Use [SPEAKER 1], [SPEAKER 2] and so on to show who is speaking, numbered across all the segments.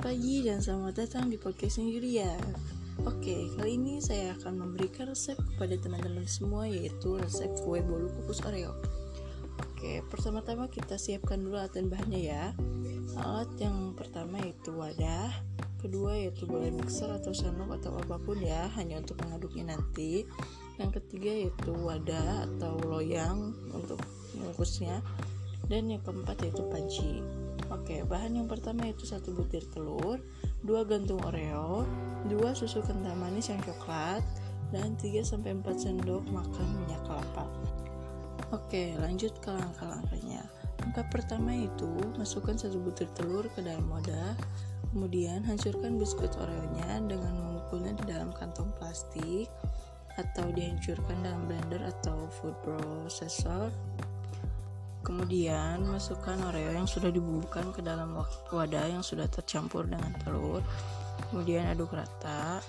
[SPEAKER 1] pagi dan selamat datang di podcast Yuria. Oke, kali ini saya akan memberikan resep kepada teman-teman semua yaitu resep kue bolu kukus Oreo. Oke, pertama-tama kita siapkan dulu alat dan bahannya ya. Alat yang pertama yaitu wadah, kedua yaitu boleh mixer atau sendok atau apa pun ya, hanya untuk mengaduknya nanti. Yang ketiga yaitu wadah atau loyang untuk mengukusnya. Dan yang keempat yaitu panci. Oke, bahan yang pertama yaitu satu butir telur, dua gantung Oreo, dua susu kental manis yang coklat, dan 3 sampai 4 sendok makan minyak kelapa. Oke, lanjut ke langkah-langkahnya. Langkah pertama itu masukkan satu butir telur ke dalam wadah, kemudian hancurkan biskuit Oreo-nya dengan memukulnya di dalam kantong plastik atau dihancurkan dalam blender atau food processor Kemudian masukkan Oreo yang sudah dibubuhkan ke dalam wadah yang sudah tercampur dengan telur. Kemudian aduk rata.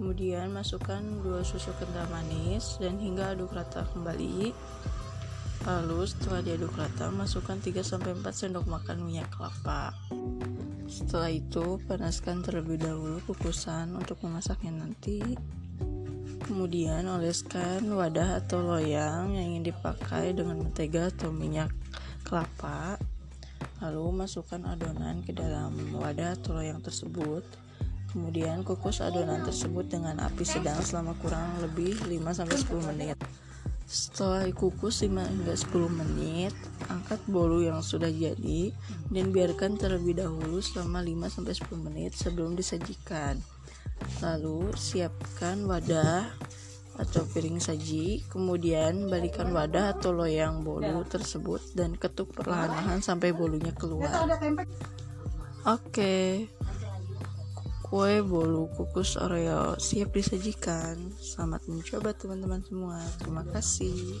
[SPEAKER 1] Kemudian masukkan dua susu kental manis dan hingga aduk rata kembali. Lalu setelah diaduk rata, masukkan 3-4 sendok makan minyak kelapa. Setelah itu, panaskan terlebih dahulu kukusan untuk memasaknya nanti. Kemudian oleskan wadah atau loyang yang ingin dipakai dengan mentega atau minyak kelapa. Lalu masukkan adonan ke dalam wadah atau loyang tersebut. Kemudian kukus adonan tersebut dengan api sedang selama kurang lebih 5-10 menit. Setelah dikukus 5 hingga 10 menit, angkat bolu yang sudah jadi dan biarkan terlebih dahulu selama 5-10 menit sebelum disajikan. Lalu siapkan wadah atau piring saji, kemudian balikan wadah atau loyang bolu tersebut dan ketuk perlahan-lahan sampai bolunya keluar. Oke. Kue bolu kukus Oreo siap disajikan. Selamat mencoba teman-teman semua. Terima kasih.